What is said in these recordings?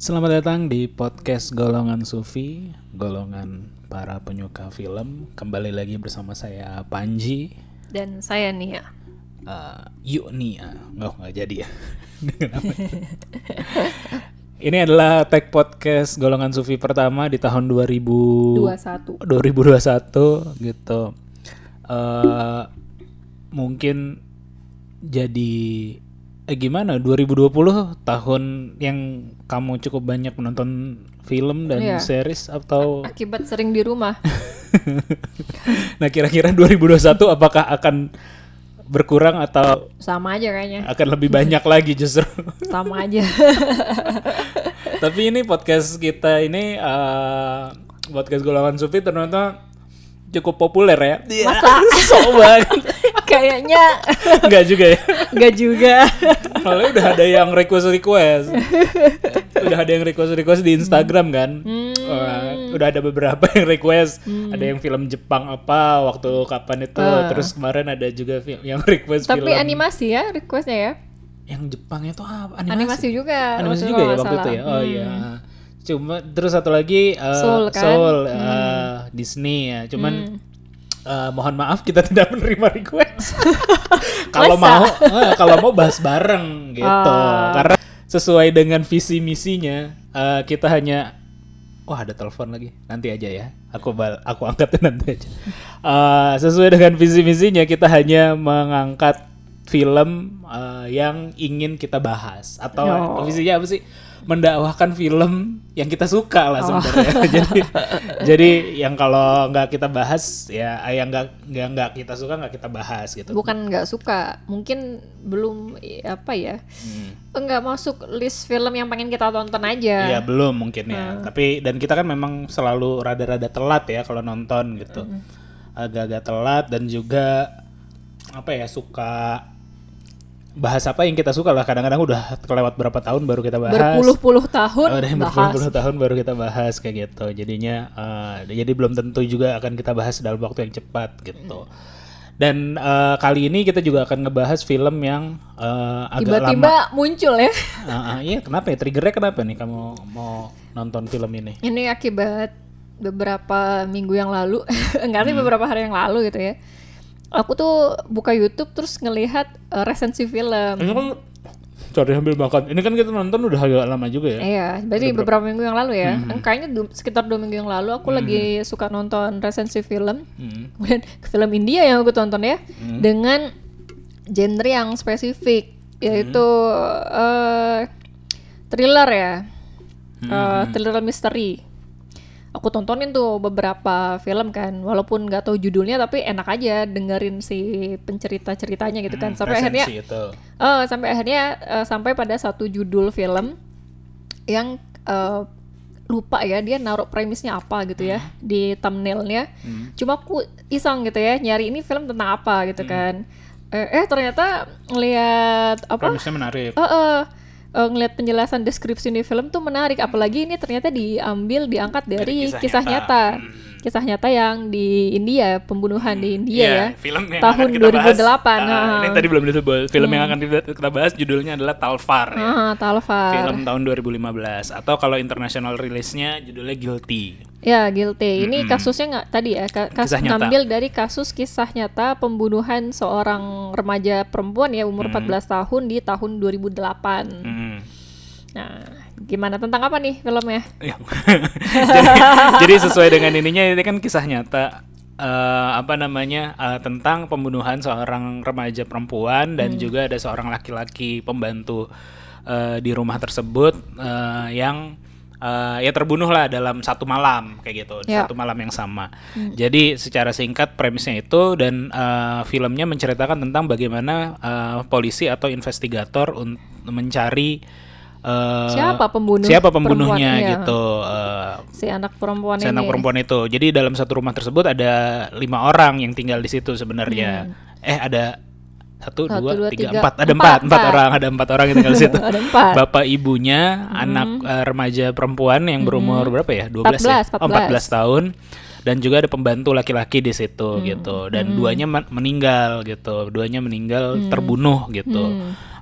Selamat datang di podcast Golongan Sufi, golongan para penyuka film. Kembali lagi bersama saya Panji. Dan saya Nia. Uh, yuk Nia, nggak nggak jadi ya. Ini adalah tag podcast Golongan Sufi pertama di tahun 2021. 2021 gitu. Uh, mungkin jadi eh, gimana 2020 tahun yang kamu cukup banyak menonton film dan Iya. series atau Akibat sering di rumah. nah kira-kira 2021 apakah akan berkurang atau Sama aja kayaknya. akan lebih banyak lagi justru Sama aja. tapi ini podcast kita ini eh, podcast golongan sufi ternyata cukup populer ya Masa? sok banget kayaknya Enggak juga ya nggak juga. Malah udah ada yang request request. udah ada yang request request di Instagram kan. Hmm. Wah, udah ada beberapa yang request. Ada yang film Jepang apa waktu kapan itu. Terus kemarin ada juga fi- yang request. Tapi film animasi ya requestnya ya. yang Jepang itu apa? Animasi, Animasi. juga. Animasi juga ya kalau waktu nggak itu ya. salah. Hmm. Oh iya. Cuma terus satu lagi uh, Soul kan? Soul, uh, Disney ya. Cuman uh, mohon maaf kita tidak menerima request. kalau mau eh, kalau mau bahas bareng gitu. Ah. Karena sesuai dengan visi misinya uh, kita hanya Wah ada telepon lagi. Nanti aja ya. Aku bal aku angkat nanti aja. Uh, sesuai dengan visi misinya kita hanya mengangkat film uh, yang ingin kita bahas atau Oh. visinya apa sih? Mendakwahkan film yang kita suka lah Oh. sebenarnya. jadi jadi yang kalau nggak kita bahas ya yang nggak nggak nggak kita suka nggak kita bahas gitu. Bukan nggak suka, mungkin belum apa ya? Hmm. Nggak masuk list film yang pengen kita tonton aja. Iya belum mungkin ya. Tapi dan kita kan memang selalu rada-rada telat ya kalau nonton gitu. Agak-agak telat dan juga apa ya suka bahas apa yang kita suka lah. Kadang-kadang udah kelewat berapa tahun baru kita bahas. Berpuluh-puluh tahun Oh, udah berpuluh-puluh tahun baru kita bahas kayak gitu. Jadinya eh, jadi belum tentu juga akan kita bahas dalam waktu yang cepat gitu. Dan eh, kali ini kita juga akan ngebahas film yang eh, agak lama. Tiba-tiba muncul ya. Ah, ah, iya, kenapa ya? Triggernya kenapa nih kamu mau nonton film ini? Ini akibat beberapa minggu yang lalu, enggak Hmm. sih beberapa hari yang lalu gitu ya. Aku tuh buka YouTube terus ngelihat eh, resensi film. Ini kan sorry sambil makan. Ini kan kita nonton udah agak lama juga ya. Iya, berarti beberapa minggu yang lalu ya. Hmm. Kayaknya du- sekitar dua minggu yang lalu aku lagi suka nonton resensi film. Hmm. Kemudian film India yang aku tonton ya, dengan genre yang spesifik, yaitu eh, thriller ya, Eh, thriller misteri. Aku tontonin tuh beberapa film kan, walaupun nggak tahu judulnya tapi enak aja dengerin si pencerita ceritanya gitu kan. Sampai akhirnya itu. Eh, sampai akhirnya eh, sampai pada satu judul film yang eh, lupa ya dia naruh premisnya apa gitu ya di thumbnailnya. Cuma aku iseng gitu ya nyari ini film tentang apa gitu kan. Eh, eh ternyata ngelihat apa? Premisnya menarik. Eh, eh, eh, ngelihat penjelasan deskripsi di film tuh menarik. Apalagi ini ternyata diambil diangkat dari, kisah kisah, nyata. nyata. Kisah nyata yang di India, pembunuhan di India Iya, ya. film yang Tahun akan kita bahas. 2008, Ah, nah. ini tadi belum disebut. Film yang akan kita- kita bahas judulnya adalah Talfar ya. Ah, Talfar. Film tahun 2015 atau kalau international rilisnya judulnya Guilty. Ya, guilty. Ini kasusnya nggak tadi ya, ka- Kisah nyata. ngambil dari kasus kisah nyata pembunuhan seorang remaja perempuan ya umur 14 tahun di tahun 2008. Hmm. Nah, gimana tentang apa nih filmnya? Ya. jadi, jadi sesuai dengan ininya ini kan kisah nyata eh, apa namanya eh, tentang pembunuhan seorang remaja perempuan dan juga ada seorang laki-laki pembantu eh, di rumah tersebut eh, yang eh, ya terbunuh lah dalam satu malam kayak gitu Ya. satu malam yang sama. Jadi secara singkat premisnya itu dan eh, filmnya menceritakan tentang bagaimana eh, polisi atau investigator untuk mencari eh, Siapa pembunuh siapa pembunuhnya gitu. Eh, Si anak perempuan si ini. anak perempuan itu. Jadi dalam satu rumah tersebut ada lima orang yang tinggal di situ sebenarnya. Eh ada satu, Hmm. Satu, dua, dua, tiga, tiga. empat. Ada Empat, empat, empat empat. orang ada empat orang yang tinggal di situ. Ada empat. Hmm. bapak ibunya anak eh, remaja perempuan yang berumur berapa ya? 12 ya? 14, Oh, 14 tahun. Dan juga ada pembantu laki-laki di situ Hmm. gitu. Dan duanya men- meninggal gitu. Duanya meninggal terbunuh gitu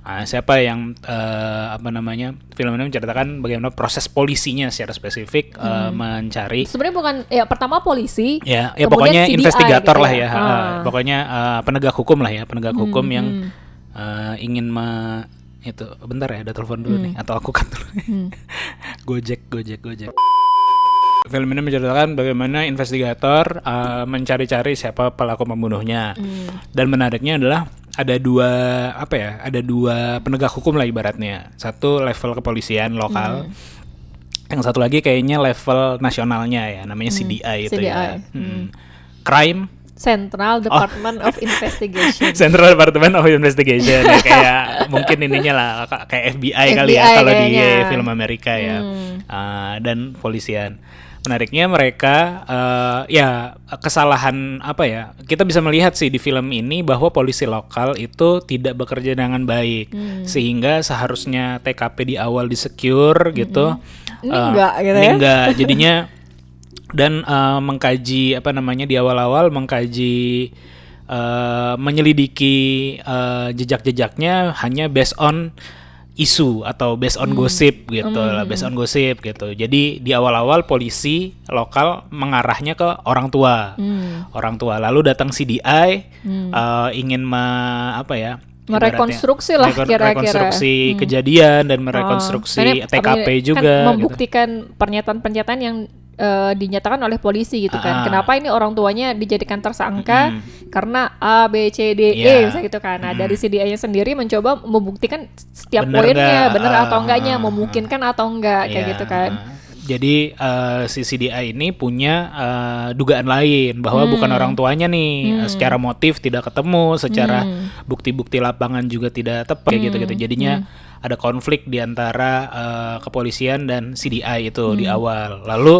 Nah, siapa yang eh, apa namanya film ini menceritakan bagaimana proses polisinya secara spesifik eh, mencari Sebenarnya bukan ya pertama polisi. ya ya pokoknya CDI investigator gitu lah ya, ya. Ah. pokoknya eh, penegak hukum lah ya penegak hukum yang eh, ingin me itu bentar ya ada telepon dulu nih atau aku kan dulu gojek gojek gojek. Film ini menceritakan bagaimana investigator eh, mencari-cari siapa pelaku pembunuhnya. Dan menariknya adalah ada dua apa ya ada dua penegak hukum lah ibaratnya. Satu level kepolisian lokal yang satu lagi kayaknya level nasionalnya ya namanya CDI itu ya. CDI. Hmm. crime. Central Department of Investigation. Central Department of Investigation ya, kayak mungkin ininya lah ka- kayak FBI, kali ya FBI kalau di film Amerika ya. Hmm. Ah, dan polisian menariknya mereka eh, ya kesalahan apa ya kita bisa melihat sih di film ini bahwa polisi lokal itu tidak bekerja dengan baik Hmm. sehingga seharusnya TKP di awal di secure gitu Ini eh, enggak gitu ini ya. enggak jadinya dan eh, mengkaji apa namanya di awal-awal mengkaji eh, menyelidiki eh, jejak-jejaknya hanya based on isu atau based on gosip gitu lah based on gosip gitu jadi di awal-awal polisi lokal mengarahnya ke orang tua Hmm. orang tua lalu datang CDI eh, ingin me, apa ya Merekonstruksi lah kira-kira. rekonstruksi Hmm. kejadian dan Oh, merekonstruksi karena TKP kan juga gitu. membuktikan pernyataan-pernyataan yang eh, dinyatakan oleh polisi gitu kan. Kenapa ini orang tuanya dijadikan tersangka karena A B C D E Iya. misalnya gitu kan. Nah, dari CDI-nya sendiri mencoba membuktikan setiap Bener poinnya nggak? benar Ah, atau enggaknya, ah, memungkinkan atau enggak kayak Iya. gitu kan. Jadi eh, si CDI ini punya eh, dugaan lain bahwa Hmm. bukan orang tuanya nih, Eh, secara motif tidak ketemu, secara Hmm. bukti-bukti lapangan juga tidak tepat kayak gitu-gitu. Jadinya ada konflik di antara eh, kepolisian dan CDI itu di Hmm. awal. Lalu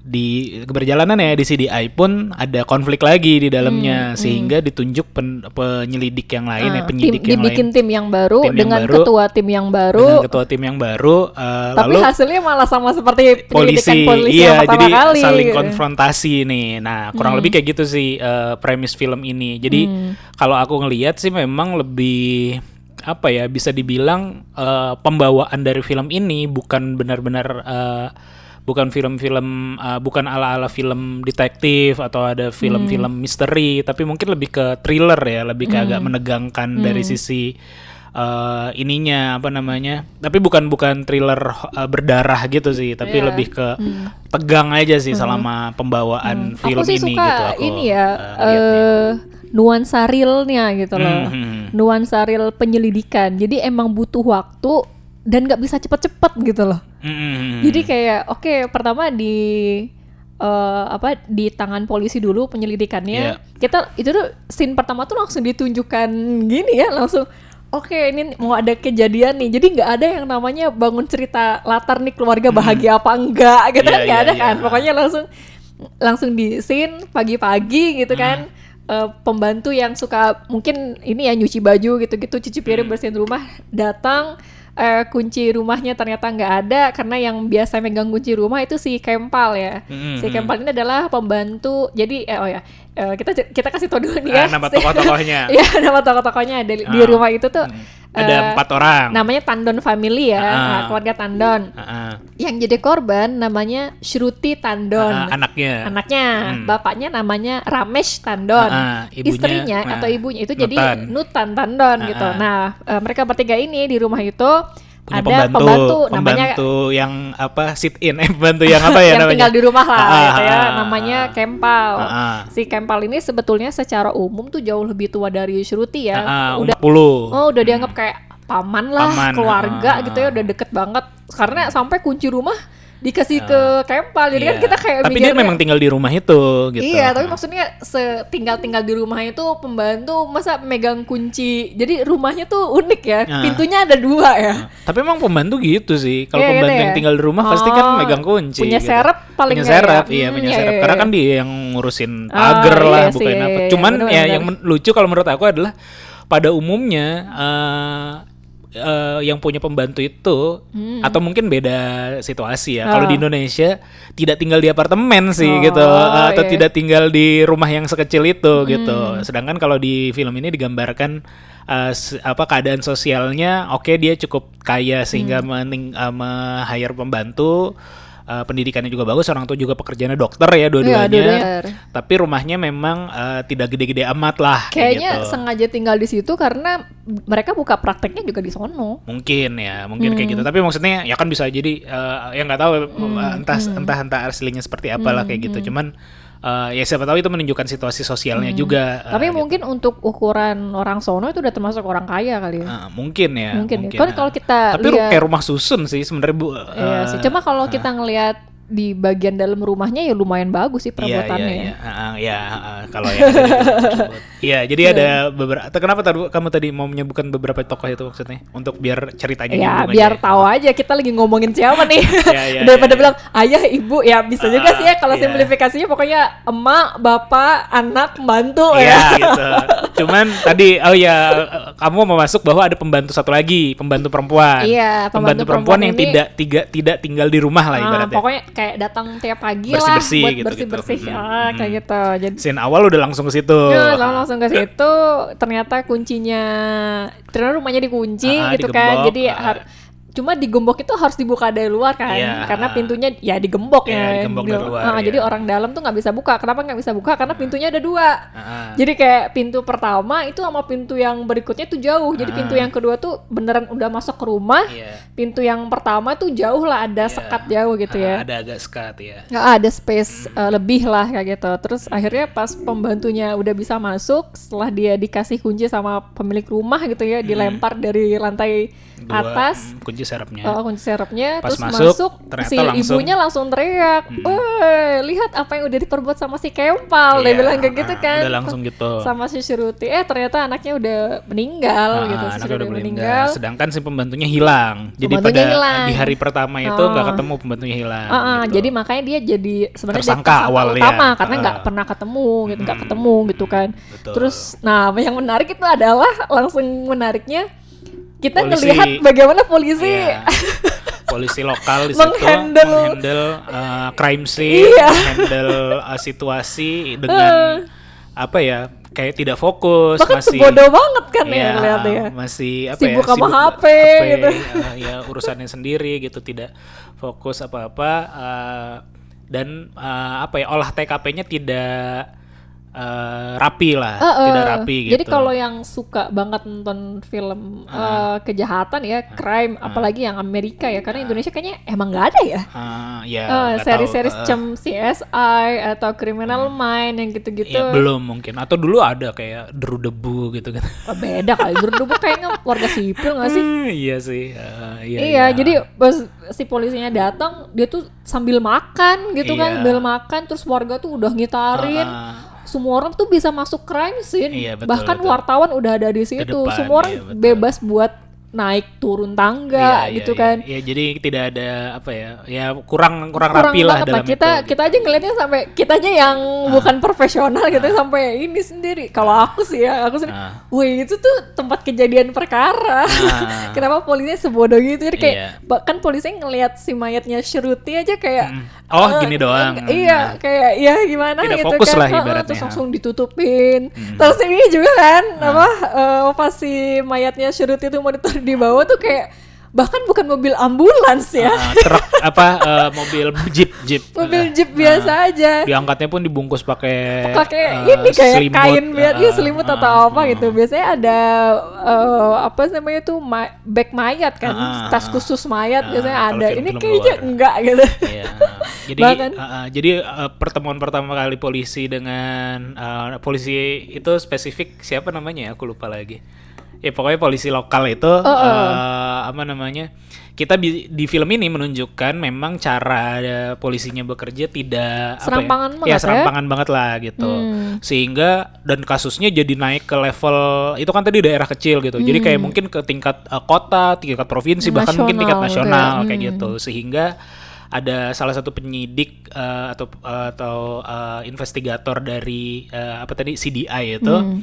di keberjalanan ya di CDI pun ada konflik lagi di dalamnya sehingga ditunjuk pen- penyelidik yang lain ya Hmm, Ah, tim, penyidik yang lain dibikin tim yang baru Tim yang dengan baru, ketua tim yang baru. dengan ketua tim yang baru eh, Tapi lalu hasilnya malah sama seperti polisi, penyelidikan polisi iya yang pertama jadi kali. saling gitu. konfrontasi nih nah kurang lebih kayak gitu sih eh, premis film ini jadi Hmm. kalau aku ngelihat sih memang lebih apa ya bisa dibilang eh, pembawaan dari film ini bukan benar-benar eh, bukan film-film eh, bukan ala-ala film detektif atau ada film-film Hmm. misteri tapi mungkin lebih ke thriller ya lebih ke agak menegangkan dari Hmm. sisi eh, ininya apa namanya tapi bukan bukan thriller eh, berdarah gitu sih tapi Iya. lebih ke tegang aja sih selama pembawaan film aku sih ini suka gitu aku ini ya eh, lihatnya. eh nuansa realnya gitu loh. Hmm. Nuansa real penyelidikan. Jadi emang butuh waktu dan nggak bisa cepet-cepet gitu loh. Mm-mm. Jadi kayak oke pertama di eh, apa di tangan polisi dulu penyelidikannya. Iya. Kita itu tuh scene pertama tuh langsung ditunjukkan gini ya langsung Oke ini mau ada kejadian nih, jadi nggak ada yang namanya bangun cerita latar nih keluarga bahagia apa enggak gitu Iya, kan nggak iya, ada iya. kan, pokoknya langsung langsung di scene pagi-pagi gitu kan, Eh, pembantu yang suka mungkin ini ya nyuci baju gitu-gitu, cuci piring bersihin rumah datang eh, kunci rumahnya ternyata nggak ada karena yang biasa megang kunci rumah itu si Kempal ya. Mm-mm. Si Kempal ini adalah pembantu. Jadi eh, oh ya eh, kita kita kasih tau dulu nih ya. Ah, nama tokoh-tokohnya. Iya nama tokoh-tokohnya di, di Ah. rumah itu tuh. ada eh, empat orang Namanya Tandon Family ya, Ah. nah, keluarga Tandon. Ah, Yang jadi korban namanya Shruti Tandon. ah, anaknya Anaknya, Hmm. bapaknya namanya Ramesh Tandon. Ah, ah, ibunya, Istrinya ah, atau ibunya itu jadi Nutan. Nutan Tandon Ah, gitu. ah. Nah, eh, mereka bertiga ini di rumah itu punya ada pembantu, pembantu, namanya pembantu yang apa sit in eh pembantu yang apa ya yang namanya tinggal di rumah lah Ah, gitu ya, ah, ah, namanya ah. Kempal. Ah, ah. Si Kempal ini sebetulnya secara umum tuh jauh lebih tua dari Shruti ya. Ah, ah, udah 40 oh udah dianggap kayak paman lah, Paman, keluarga ah, gitu ya, udah deket banget. Karena sampai kunci rumah dikasih ke Kempal. Jadi kan Iya. kita kayak tapi dia mikirnya- memang tinggal di rumah itu gitu Iya, tapi maksudnya setinggal-tinggal di rumah itu pembantu masa megang kunci. Jadi rumahnya tuh unik ya. Ah. Pintunya ada dua ya. Tapi emang pembantu gitu sih. Kalau Iya, gitu pembantu ya. yang tinggal di rumah pasti kan Oh, megang kunci. punya gitu. serep paling punya nggak ya? serep, iya Hmm, punya iya, serep. iya, Karena iya. kan dia yang ngurusin Ah, pagar lah, iya bukan apa. iya, Cuman ya bener-bener. yang lucu kalau menurut aku adalah pada umumnya eh, eh, yang punya pembantu itu Hmm. atau mungkin beda situasi ya. Ah. Kalau di Indonesia tidak tinggal di apartemen sih Oh, gitu atau iya. tidak tinggal di rumah yang sekecil itu Hmm. gitu. Sedangkan kalau di film ini digambarkan se- apa keadaan sosialnya oke dia cukup kaya sehingga Hmm. mening, eh, me-hire pembantu eh, pendidikannya juga bagus orang tua juga pekerjaannya dokter ya dua-duanya Iya, dua-duanya. tapi rumahnya memang eh, tidak gede-gede amat lah kayak Kayaknya gitu. sengaja tinggal di situ karena mereka buka prakteknya juga di sono. mungkin ya mungkin kayak Hmm. gitu tapi maksudnya ya kan bisa jadi eh, ya nggak tahu eh, entah entah entah aslinya seperti apalah kayak Hmm. gitu cuman eh, ya siapa tahu itu menunjukkan situasi sosialnya juga eh, Hmm. Tapi gitu. mungkin untuk ukuran orang sono itu udah termasuk orang kaya kali ya. Eh, mungkin ya Mungkin ya. Kan eh. kalau kita tapi lihat- kayak rumah susun sih sebenarnya bu Iya eh, sih. Cuma kalau kita ngelihat di bagian dalam rumahnya ya lumayan bagus sih Iya, perabotannya iya, ya. iya. Ah, ah, ya, ah, kalau yang. Iya, jadi ada beberapa. Kenapa tadi kamu tadi mau menyebutkan beberapa tokoh itu maksudnya? Untuk biar ceritanya Ya nyambung biar aja. tahu aja kita lagi ngomongin siapa nih. Iya, iya, Daripada iya, bilang ayah ibu ya bisa juga Ah, sih ya kalau iya. simplifikasinya pokoknya emak, bapak, anak, mantu Iya ya. gitu. Cuman tadi oh ya kamu mau masuk bahwa ada pembantu satu lagi, pembantu perempuan. Iya, pembantu, pembantu perempuan, perempuan yang ini- tidak tiga tidak tinggal di rumah lah Ah, ibaratnya. pokoknya kayak datang tiap pagi lah buat bersih-bersih. Mm, Ah, kayak mm. gitu. Jadi Scene awal udah langsung ke situ. Ya, langsung ke situ ternyata kuncinya ternyata rumahnya dikunci Ah, gitu kan. digembok, Jadi ah. Cuma digembok itu harus dibuka dari luar kan. Iya, Karena ah. pintunya ya digembok Iya, ya. digembok dari luar, Ah, iya. jadi orang dalam tuh nggak bisa buka. Kenapa nggak bisa buka? Karena pintunya ada dua. Ah, ah. Jadi kayak pintu pertama itu sama pintu yang berikutnya tuh jauh. Jadi pintu Ah. yang kedua tuh beneran udah masuk ke rumah. Iya. Pintu yang pertama tuh jauh lah ada Iya. sekat jauh gitu Ah, ya. Ada agak sekat ya. nggak ada space uh, lebih lah kayak gitu. Terus akhirnya pas pembantunya udah bisa masuk, setelah dia dikasih kunci sama pemilik rumah gitu ya, dilempar dari lantai Dua, atas mm, kunci serapnya. uh, kunci serepnya, Pas terus masuk, masuk, ternyata si langsung- ibunya langsung teriak, "Woi, lihat apa yang udah diperbuat sama si Kempal." Dia Iya, bilang kayak gitu ah, kan. udah langsung gitu. Sama si Syuruti. Eh ternyata anaknya udah meninggal Ah, gitu. Si anaknya udah meninggal. Sedangkan si pembantunya hilang. Jadi Pembantunya pada hilang. di hari pertama itu nggak Ah. ketemu pembantunya hilang. Ah, gitu. jadi makanya dia jadi sebenarnya dia Tersangka awalnya. utama karena nggak Ah. pernah ketemu gitu nggak ketemu gitu kan betul. terus nah yang menarik itu adalah langsung menariknya kita Polisi. ngelihat bagaimana polisi Iya. polisi lokal di situ Menghandle- menghandle uh, crime scene, Iya. menghandle uh, situasi dengan apa ya kayak tidak fokus bahkan masih sebodoh banget kan ya Iya, ngeliatnya masih apa Sibuk ya sama HP, gitu. uh, ya urusannya sendiri gitu tidak fokus apa-apa uh, dan uh, apa ya olah TKP-nya tidak uh, rapi lah Eh, eh, tidak rapi gitu. Jadi kalau yang suka banget nonton film eh, kejahatan ya, crime, apalagi yang Amerika ya, karena Indonesia kayaknya emang nggak ada ya. Uh, ya nggak seri-seri uh, cem CSI atau Criminal Mind yang gitu-gitu. ya belum mungkin. Atau dulu ada kayak deru debu gitu kan. Oh, beda kali. Dulu kayaknya warga sipil nggak sih? iya sih. Uh, iya, Iya, jadi pas si polisinya datang, dia tuh sambil makan gitu kan, Iya. sambil makan, terus warga tuh udah ngitarin. Ah, Semua orang tuh bisa masuk crime scene. Iya, betul, Bahkan betul. wartawan udah ada di situ. depan, Semua orang iya, betul. bebas buat naik turun tangga iya, gitu iya, kan. iya. jadi tidak ada apa ya ya kurang kurang, Kurang rapi lah dalam kita itu kita aja ngelihatnya sampai kita aja yang bukan profesional gitu sampai ini sendiri. Kalau aku sih ya, aku sendiri, Ah. wih itu tuh tempat kejadian perkara. Ah. Kenapa polisinya sebodoh gitu? Jadi kayak Iya. bahkan polisinya ngelihat si mayatnya Shruti aja kayak oh eh, gini doang Iya, kayak ya gimana Tidak gitu fokus kan. lah ibaratnya. Hmm. terus langsung ditutupin. Terus ini juga kan apa eh, pas si mayatnya Shruti itu mau ditaruh di bawah tuh kayak bahkan bukan mobil ambulans ya. Ah, truk apa eh, mobil jeep jeep mobil Eh, jeep biasa aja. diangkatnya pun dibungkus pakai pakai eh, ini kayak selimut. kain biar iya selimut ah, atau apa ah. gitu biasanya ada eh, apa namanya tuh ma- bag mayat kan ah, tas khusus mayat Ah, biasanya ada ini kayaknya luar. enggak gitu Iya. Jadi Bahkan- uh, uh, jadi uh, pertemuan pertama kali polisi dengan uh, polisi itu spesifik siapa namanya ya? Aku lupa lagi. Ya pokoknya polisi lokal itu Oh, oh. uh, apa namanya? Kita bi- di film ini menunjukkan memang cara uh, polisinya bekerja tidak Serampangan apa banget ya, ya. ya serampangan banget lah gitu. Hmm. Sehingga dan kasusnya jadi naik ke level itu kan tadi daerah kecil gitu. Jadi kayak mungkin ke tingkat uh, kota, tingkat provinsi bahkan mungkin tingkat Hmm. Nasional gitu ya. nasional kayak Hmm. gitu sehingga ada salah satu penyidik uh, atau atau uh, investigator dari uh, apa tadi CDI itu Hmm.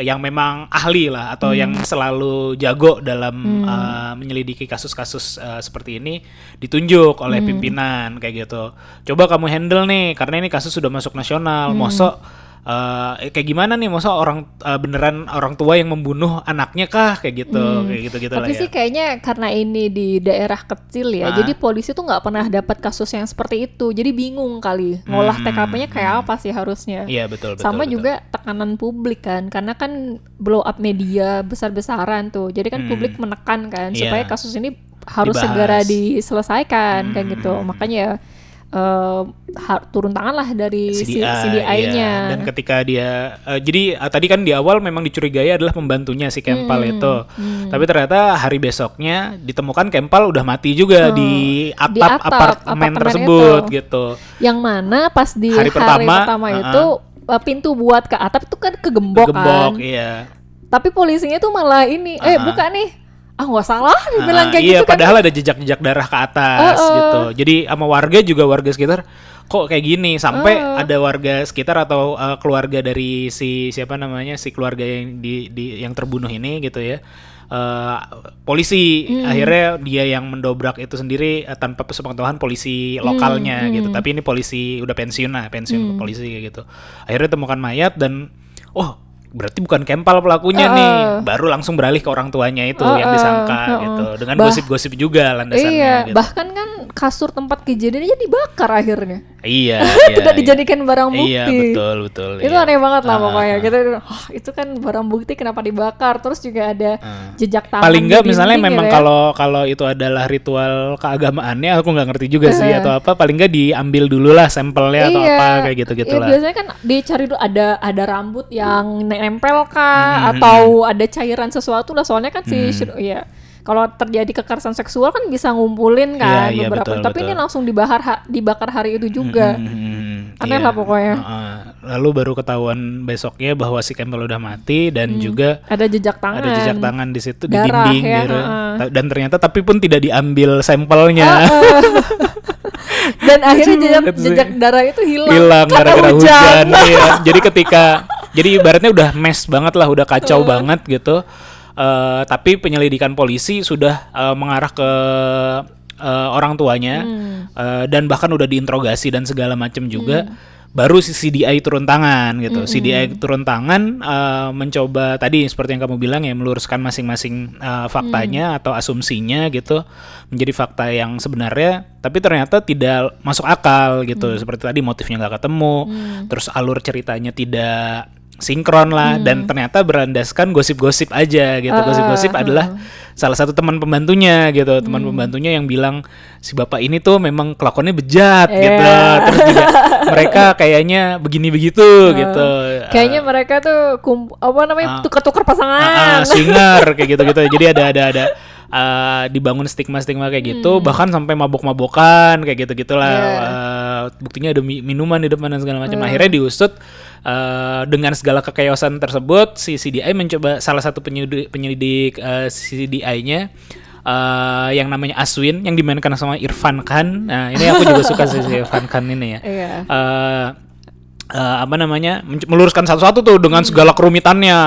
Yang memang ahli lah atau yang selalu jago dalam uh, menyelidiki kasus-kasus uh, seperti ini ditunjuk oleh pimpinan kayak gitu. Coba kamu handle nih karena ini kasus sudah masuk nasional. Mosok eh, kayak gimana nih masa orang eh, beneran orang tua yang membunuh anaknya kah kayak gitu kayak gitu gitu lah Tapi ya. sih kayaknya karena ini di daerah kecil ya, Ah. jadi polisi tuh nggak pernah dapat kasus yang seperti itu. Jadi bingung kali ngolah Hmm. TKP-nya kayak apa sih harusnya. Iya betul betul. Sama betul. juga tekanan publik kan, karena kan blow up media besar-besaran tuh. Jadi kan publik menekan kan Iya. supaya kasus ini harus Dibahas. segera diselesaikan kayak Hmm. gitu. Makanya eh, ha- turun tangan lah dari si- CDI-nya. iya. Dan ketika dia eh, jadi eh, tadi kan di awal memang dicurigai adalah pembantunya si Kempal Hmm, itu. Tapi ternyata hari besoknya ditemukan Kempal udah mati juga di atap, Hmm. Di atap apartemen, apartemen tersebut itu. gitu. Yang mana pas di Hari hari, pertama, pertama, uh-uh. itu uh, pintu buat ke atap itu kan kegembok, Gembok, kan. iya. Tapi polisinya tuh malah ini, eh Uh-uh. buka nih. Ah nggak salah dibilang Ah, kayak iya, gitu kan. padahal ada jejak-jejak darah ke atas Uh-uh. gitu. Jadi sama warga juga warga sekitar kok kayak gini sampai Uh. ada warga sekitar atau uh, keluarga dari si siapa namanya si keluarga yang di, di yang terbunuh ini gitu ya. Uh, polisi Hmm. akhirnya dia yang mendobrak itu sendiri uh, tanpa sepengetahuan polisi Hmm, lokalnya gitu. Tapi ini polisi udah pensiun lah, pensiun polisi kayak gitu. Akhirnya temukan mayat dan oh berarti bukan Kempal pelakunya Uh-uh. nih. Baru langsung beralih ke orang tuanya itu yang Uh-uh, disangka uh-uh. gitu. Dengan gosip-gosip juga landasannya Iya, gitu. bahkan kan kasur tempat kejadiannya dibakar akhirnya. Iya, iya. Tidak iya. dijadikan barang bukti. Iya, betul, betul. Itu iya. aneh banget lah Ah, pokoknya. ah, Kita "Hah, itu kan barang bukti kenapa dibakar? Terus juga ada Ah. jejak tangan. Paling nggak misalnya memang ya. kalau kalau itu adalah ritual keagamaannya aku nggak ngerti juga sih Eh. atau apa paling nggak diambil dulu lah sampelnya atau Iya. apa kayak gitu gitu Iya, lah. biasanya kan dicari dulu ada ada rambut yang nempel Hmm, kah atau ada cairan sesuatu lah soalnya kan si syur- ya kalau terjadi kekerasan seksual kan bisa ngumpulin kan Iya, iya, beberapa betul, tapi ini betul. langsung dibakar ha- dibakar hari itu juga. Hmm, Aneh iya. lah pokoknya. Heeh. Lalu baru ketahuan besoknya bahwa si Campbell udah mati dan juga Ada jejak Hmm. tangan. ada jejak tangan di situ di dinding ya, gitu. Ta- Dan ternyata tapi pun tidak diambil sampelnya. Dan akhirnya jejak, jejak darah itu hilang. hilang karena gara-gara hujan, hujan. iya. jadi ketika jadi ibaratnya udah mess banget lah udah kacau banget gitu Eh, tapi penyelidikan polisi sudah eh, mengarah ke eh, orang tuanya. Eh, dan bahkan udah diinterogasi dan segala macam juga. Baru si CDI turun tangan gitu. CDI turun tangan eh, mencoba tadi seperti yang kamu bilang ya meluruskan masing-masing eh, faktanya atau asumsinya gitu menjadi fakta yang sebenarnya tapi ternyata tidak masuk akal gitu. Seperti tadi motifnya nggak ketemu terus alur ceritanya tidak sinkron lah. Dan ternyata berlandaskan gosip-gosip aja gitu. Gosip-gosip adalah salah satu teman pembantunya gitu. Teman pembantunya yang bilang si bapak ini tuh memang kelakuannya bejat gitu. Terus juga mereka kayaknya begini begitu gitu. Kayaknya mereka tuh kum- apa namanya Ah. tukar-tukar Ah, pasangan. ah, swinger kayak gitu-gitu. Jadi ada ada ada ah, dibangun stigma-stigma kayak gitu, bahkan sampai mabok-mabokan kayak gitu-gitulah. Hmm. Iya. Buktinya ada mi- minuman di depan dan segala macam. Akhirnya diusut ah, dengan segala kekeosan tersebut, si CDI mencoba salah satu penyelidik, penyelidik ah, CDI-nya ah, yang namanya Aswin yang dimainkan sama Irfan Khan. Nah, ini aku juga suka sih si Irfan Khan ini ya. Iya. Eh, eh, apa namanya meluruskan satu-satu tuh dengan segala kerumitannya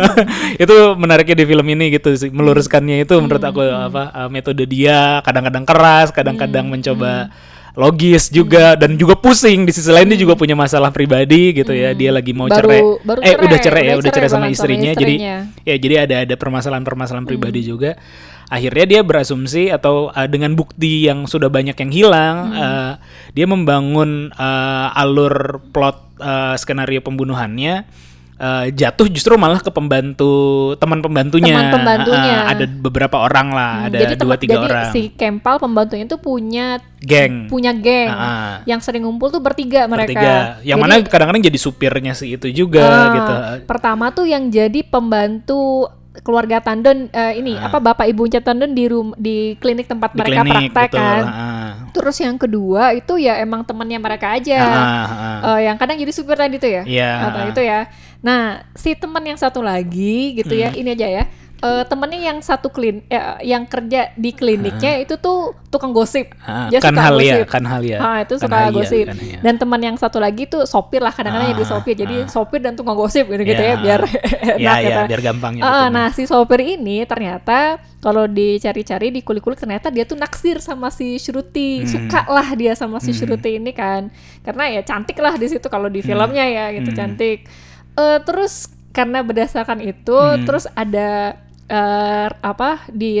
itu menariknya di film ini gitu sih meluruskannya itu menurut aku apa eh, metode dia kadang-kadang keras kadang-kadang mencoba logis juga dan juga pusing. Di sisi lain dia juga punya masalah pribadi gitu ya. Dia lagi mau Baru- cerai. baru eh cerai, udah cerai ya udah udah cerai cerai sama sama istrinya. Jadi istrinya. ya jadi ada ada permasalahan-permasalahan pribadi juga. Akhirnya dia berasumsi atau uh, dengan bukti yang sudah banyak yang hilang uh, dia membangun uh, alur plot uh, skenario pembunuhannya uh, jatuh justru malah ke pembantu teman pembantunya Teman pembantunya. Uh, ada beberapa orang lah ada jadi dua tiga jadi orang si Kempal pembantunya itu punya geng punya geng ah. yang sering ngumpul tuh bertiga mereka. bertiga yang Jadi, mana kadang-kadang jadi supirnya si itu juga ah, gitu Pertama tuh yang jadi pembantu keluarga Tandon eh, ini apa bapak ibunya Tandon di rum di klinik tempat di mereka klinik praktek betul kan. ah, Terus yang kedua itu ya emang temannya mereka aja. ah, ah, ah. Eh, yang kadang jadi supir tadi tuh ya. Iya. Atau itu ya. Nah, si teman yang satu lagi gitu Hmm. ya, ini aja ya. Eh, temennya yang satu klin eh, yang kerja di kliniknya itu tuh tukang gosip. Ah, Dia kan suka Halia, gosip. kan Halia. Ah, itu Kan suka Halia, gosip. kan, iya. Dan teman yang satu lagi tuh sopir lah kadang-kadang jadi Ah, sopir. Jadi ah. sopir dan tukang gosip gitu-gitu Ya. ya biar enak Ya, gitu. ya, biar gampang Ah, nyebutinnya. nah si sopir ini ternyata kalau dicari-cari di kulik-kulik ternyata dia tuh naksir sama si Shruti. Hmm. Suka lah dia sama si Shruti ini kan. Karena ya cantik lah di situ kalau di filmnya ya gitu Hmm. cantik. Eh, terus karena berdasarkan itu Hmm. terus ada eh, apa di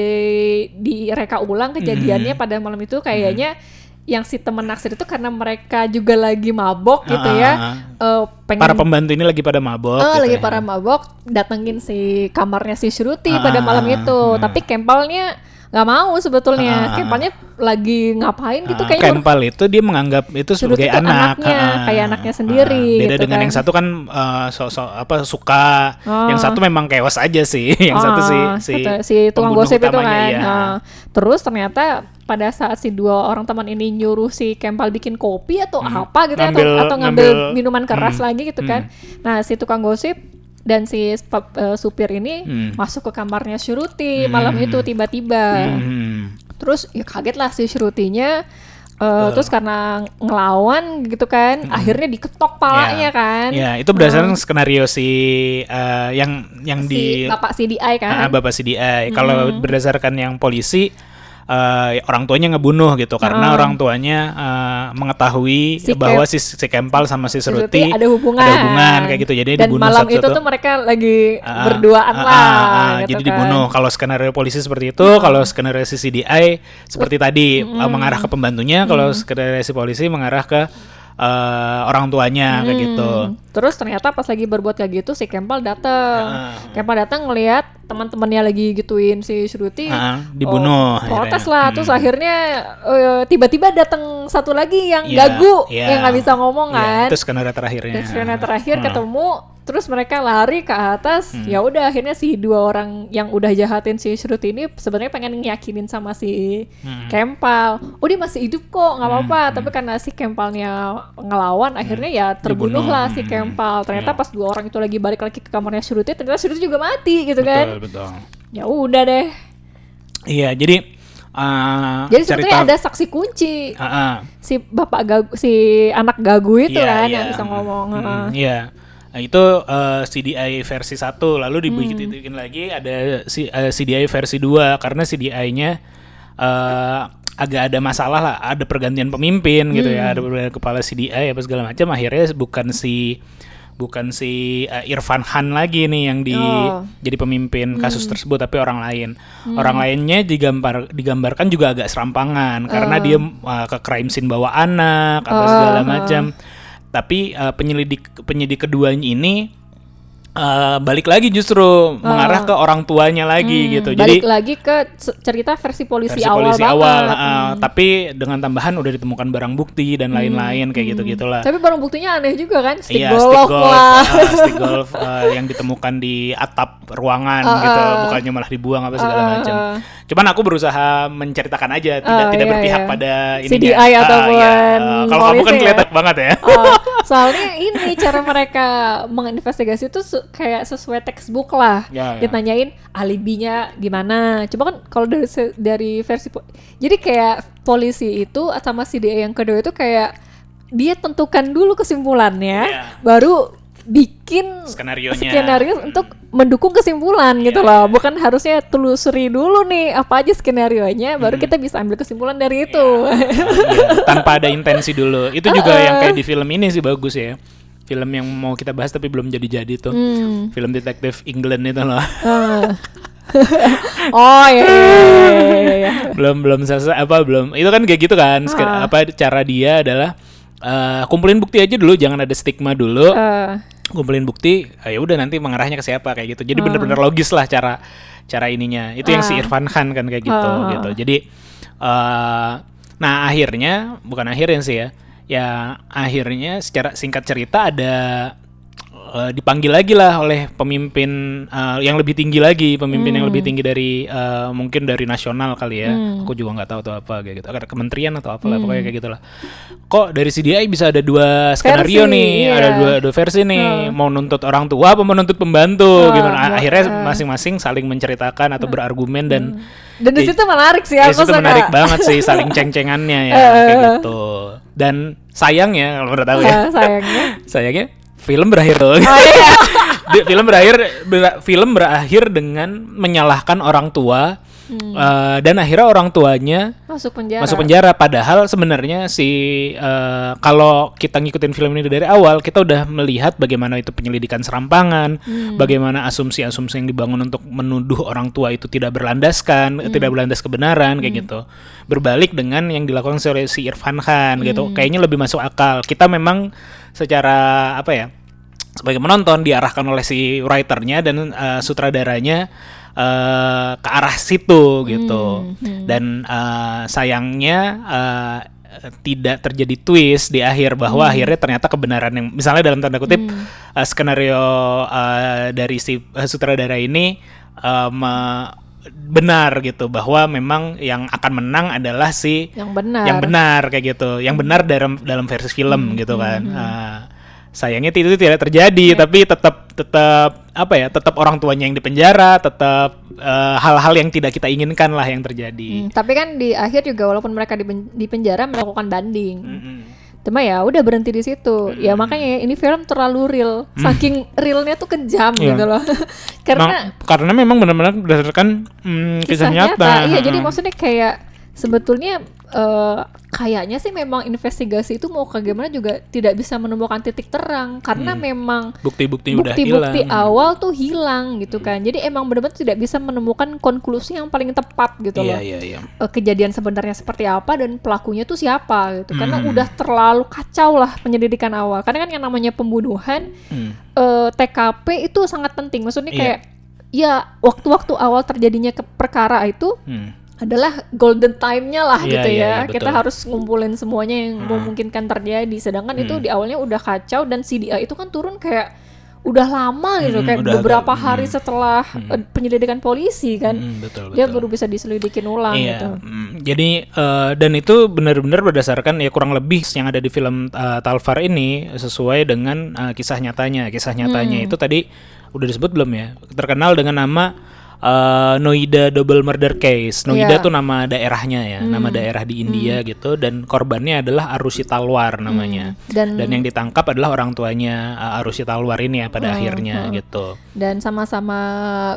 di reka ulang kejadiannya Hmm. pada malam itu kayaknya yang si temen naksir itu karena mereka juga lagi mabok gitu Ah, ya. ah, Eh, pengen Para pembantu ini lagi pada mabok. Oh, gitu lagi ya. para mabok datengin si kamarnya si Shruti Ah, pada malam ah, itu. ah. Tapi Kempalnya nggak mau sebetulnya. Ah. Kempalnya lagi ngapain gitu Ah, kayaknya Kempal itu dia menganggap itu sebagai itu anak, anaknya, ah, kayak anaknya sendiri ah. Beda gitu dengan kan. yang satu kan eh, sok-sok apa suka, Oh. yang satu memang kewas aja sih, yang satu Ah, si si, kata si tukang gosip itu kan. iya. Nah, terus ternyata pada saat si dua orang teman ini nyuruh si Kempal bikin kopi atau apa gitu ya, Hmm. Ngambil- atau, atau ngambil, ngambil- minuman keras hmm, lagi gitu kan. Nah, si tukang gosip dan si eh, supir ini Hmm. masuk ke kamarnya Shruti malam itu tiba-tiba. Hmm. Terus ya kaget lah si Shrutinya eh, terus karena ngelawan gitu kan, akhirnya diketok palanya Ya. kan. Ya, itu berdasarkan skenario si eh, yang yang si di Bapak CDI kan. Ah, Bapak CDI. Kalau berdasarkan yang polisi eh, orang tuanya ngebunuh gitu karena orang tuanya eh, mengetahui Si bahwa si, si Kempal sama si Seruti ada hubungan. ada hubungan kayak gitu. Jadi Dan dibunuh malam itu tuh mereka lagi Ah, berduaan ah, lah. ah, ah, gitu jadi kan. dibunuh. Kalau skenario polisi seperti itu, kalau skenario si CDI seperti tadi eh, mengarah ke pembantunya, kalau skenario si polisi mengarah ke eh, orang tuanya kayak gitu. Hmm. Terus ternyata pas lagi berbuat kayak gitu si Kempal datang. Ah. Kempal datang ngelihat teman-temannya lagi gituin si Shruti. Ah, dibunuh Oh, protes lah. Terus akhirnya eh, tiba-tiba datang satu lagi yang Iya, gagu iya. yang nggak bisa ngomong Iya, kan. itu skenario terakhirnya. Dan scene terakhir Ah. ketemu terus mereka lari ke atas Hmm. ya udah akhirnya si dua orang yang udah jahatin si Shruti ini sebenarnya pengen ngiyakinin sama si Hmm. Kempal oh dia masih hidup kok nggak apa-apa tapi karena si Kempalnya ngelawan akhirnya ya terbunuh Hmm. Lah si Hmm. Kempal ternyata Iya. pas dua orang itu lagi balik lagi ke kamarnya Shruti ternyata Shruti juga mati gitu kan Betul, betul. ya udah deh Iya, jadi uh, jadi sebetulnya ada saksi kunci Ah, ah. si bapak gagu si anak gagu itu Iya, kan iya. yang bisa ngomong Hmm, heeh. Iya. Nah, itu uh, CDI versi 1, lalu dibikin Hmm. lagi ada si, uh, CDI versi 2 karena CDI-nya uh, agak ada masalah lah, ada pergantian pemimpin gitu Hmm. ya, ada pergantian kepala CDI apa segala macam akhirnya bukan si bukan si uh, Irfan Han lagi nih yang di Oh. jadi pemimpin kasus Hmm. tersebut tapi orang lain. Orang lainnya digambar digambarkan juga agak serampangan karena dia uh, ke crime scene bawa anak apa segala Oh. macam. Tapi uh, penyelidik penyidik keduanya ini uh, balik lagi justru mengarah ke orang tuanya lagi gitu. Jadi Oh. Hmm, balik lagi ke cerita versi polisi versi awal polisi banget. awal, uh, tapi dengan tambahan udah ditemukan barang bukti dan lain-lain kayak gitu gitulah. Tapi barang buktinya aneh juga kan, stick Iya, golf, stick golf, lah. uh, stick golf uh, yang ditemukan di atap ruangan gitu, bukannya malah dibuang apa segala Uh, macam. uh. Cuman aku berusaha menceritakan aja, tidak Oh, tidak iya, berpihak iya. pada CDI ininya. Ah, ataupun iya. Kalau kamu kan ya? kelihatan banget ya. Oh, soalnya ini cara mereka menginvestigasi itu kayak sesuai textbook lah. Ya, ya. Ditanyain alibinya gimana. Coba kan kalau dari dari versi jadi kayak polisi itu sama DA yang kedua itu kayak dia tentukan dulu kesimpulannya, Iya. baru bikin Skenarionya. skenario untuk mendukung kesimpulan gitu Iya, loh. Bukan harusnya telusuri dulu nih apa aja skenario-nya, baru kita bisa ambil kesimpulan dari itu. Iya, tanpa ada intensi dulu. Itu juga yang kayak di film ini sih bagus ya. Film yang mau kita bahas tapi belum jadi-jadi tuh. Hmm. Film detektif England itu loh. Ah. oh iya, iya, iya, iya, iya. belum belum selesai apa belum. Itu kan kayak gitu kan. Ske- Ah. Apa cara dia adalah eh, kumpulin bukti aja dulu, jangan ada stigma dulu. Eh, kumpulin bukti, ah, ya udah nanti mengarahnya ke siapa kayak gitu. Jadi Ah. bener-bener logis lah cara cara ininya. Itu yang si Irfan Khan kan kayak gitu Ah. gitu. Jadi eh nah akhirnya bukan akhirnya sih ya. Ya akhirnya secara singkat cerita ada eh, dipanggil lagi lah oleh pemimpin eh, yang lebih tinggi lagi, pemimpin yang lebih tinggi dari eh, mungkin dari nasional kali ya. Aku juga nggak tahu tuh apa kayak gitu. Ada kementerian atau apa lah pokoknya kayak gitulah. Kok dari CDI bisa ada dua skenario Versi, nih, iya. ada dua dua versi nih, mau nuntut orang tua apa menuntut pembantu Ah, gimana? Akhirnya masing-masing saling menceritakan atau berargumen dan Dan di situ menarik sih aku itu suka. menarik banget sih saling ceng-cengannya ya kayak gitu. Dan sayangnya kalau menurut aku ya, sayangnya. sayangnya film berakhir. Oh iya. Di- film berakhir ber- film berakhir dengan menyalahkan orang tua Hmm. eh, dan akhirnya orang tuanya Masuk penjara. masuk penjara padahal sebenarnya si eh, kalau kita ngikutin film ini dari awal kita udah melihat bagaimana itu penyelidikan serampangan Hmm. bagaimana asumsi-asumsi yang dibangun untuk menuduh orang tua itu tidak berlandaskan Hmm. tidak berlandas kebenaran kayak gitu berbalik dengan yang dilakukan oleh si Irfan Khan gitu Hmm. kayaknya lebih masuk akal kita memang secara apa ya sebagai penonton diarahkan oleh si writernya dan eh, sutradaranya eh, ke arah situ gitu. Dan eh, sayangnya eh, tidak terjadi twist di akhir bahwa akhirnya ternyata kebenaran yang misalnya dalam tanda kutip eh, skenario eh, dari si eh, sutradara ini eh, me- benar gitu bahwa memang yang akan menang adalah si Yang benar. yang benar kayak gitu yang benar dalam dalam versi film gitu kan Ah, sayangnya itu tidak terjadi tapi tetap tetap apa ya tetap orang tuanya yang dipenjara tetap eh, hal-hal yang tidak kita inginkan lah yang terjadi Hmm, tapi kan di akhir juga walaupun mereka di, pen- di penjara melakukan banding. Mm-mm. Cuma ya udah berhenti di situ. Ya makanya ini film terlalu real. Saking realnya tuh kejam Hmm. Iya. gitu loh. Karena Nah, karena memang benar-benar berdasarkan mm, kisah, nyata, Iya, jadi Heeh. maksudnya kayak sebetulnya eh, kayaknya sih memang investigasi itu mau ke gimana juga tidak bisa menemukan titik terang karena memang bukti-bukti Hmm. udah hilang bukti-bukti awal tuh hilang gitu kan. Jadi emang benar-benar tidak bisa menemukan konklusi yang paling tepat gitu iya loh. iya iya Eh, kejadian sebenarnya seperti apa dan pelakunya tuh siapa gitu. Karena Hmm. udah terlalu kacau lah penyelidikan awal. Karena kan yang namanya pembunuhan Hmm. eh, TKP itu sangat penting. Maksudnya Iya. kayak ya waktu-waktu awal terjadinya ke perkara itu Hmm. Adalah golden time-nya lah Iya, gitu iya, ya. iya, Kita betul. Hmm. harus ngumpulin semuanya yang memungkinkan terjadi. Sedangkan itu di awalnya udah kacau dan CDI itu kan turun kayak udah lama gitu Hmm, kayak beberapa agak- hari setelah eh, penyelidikan polisi kan. Hmm, betul Dia betul baru bisa diselidikin ulang Iya, gitu. mm, jadi eh, dan itu benar-benar berdasarkan ya kurang lebih yang ada di film eh, Talfar ini sesuai dengan eh, kisah nyatanya. Kisah nyatanya Hmm. itu tadi udah disebut belum ya? Terkenal dengan nama eh, Noida Double Murder Case. Noida Iya. tuh nama daerahnya ya, nama daerah di India gitu dan korbannya adalah Arusi Talwar namanya. Dan Dan yang ditangkap adalah orang tuanya eh, Arusi Talwar ini ya pada akhirnya gitu. dan sama-sama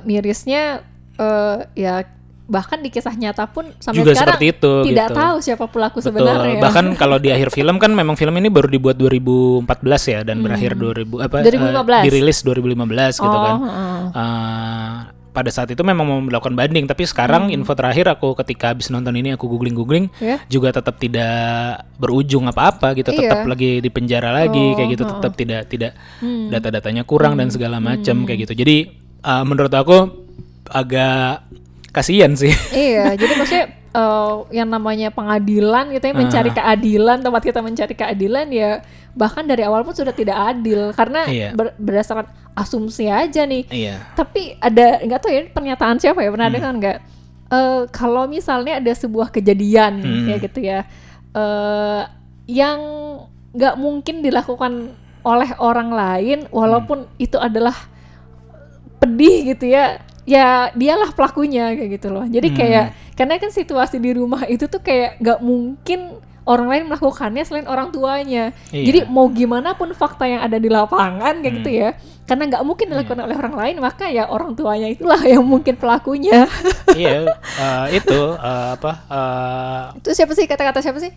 mirisnya eh, ya bahkan di kisah nyata pun sampai Juga sekarang seperti itu, tidak gitu. tahu siapa pelaku Betul. sebenarnya. Bahkan kalau di akhir film kan memang film ini baru dibuat 2014 ya dan berakhir 2000 apa eh, 2015. dirilis 2015 gitu Oh, kan. heeh. Eh, pada saat itu memang mau melakukan banding tapi sekarang info terakhir aku ketika habis nonton ini aku googling-googling Ya. juga tetap tidak berujung apa-apa gitu Iya. tetap lagi di penjara lagi kayak gitu tetap tidak tidak data-datanya kurang dan segala macam kayak gitu. Jadi eh, menurut aku agak kasihan sih. Iya, jadi maksudnya eh, yang namanya pengadilan gitu ya mencari keadilan, tempat kita mencari keadilan ya bahkan dari awal pun sudah tidak adil karena Iya. ber- berdasarkan asumsi aja nih. iya Tapi ada nggak tahu ya pernyataan siapa ya pernah dengar nggak? Eh, kalau misalnya ada sebuah kejadian Hmm. ya gitu ya eh yang nggak mungkin dilakukan oleh orang lain walaupun itu adalah pedih gitu ya ya dialah pelakunya kayak gitu loh jadi kayak karena kan situasi di rumah itu tuh kayak nggak mungkin orang lain melakukannya selain orang tuanya. Iya. jadi mau gimana pun fakta yang ada di lapangan kayak gitu ya karena nggak mungkin dilakukan oleh orang lain maka ya orang tuanya itulah yang mungkin pelakunya. Iya eh, itu eh, apa eh, itu siapa sih? Kata-kata siapa sih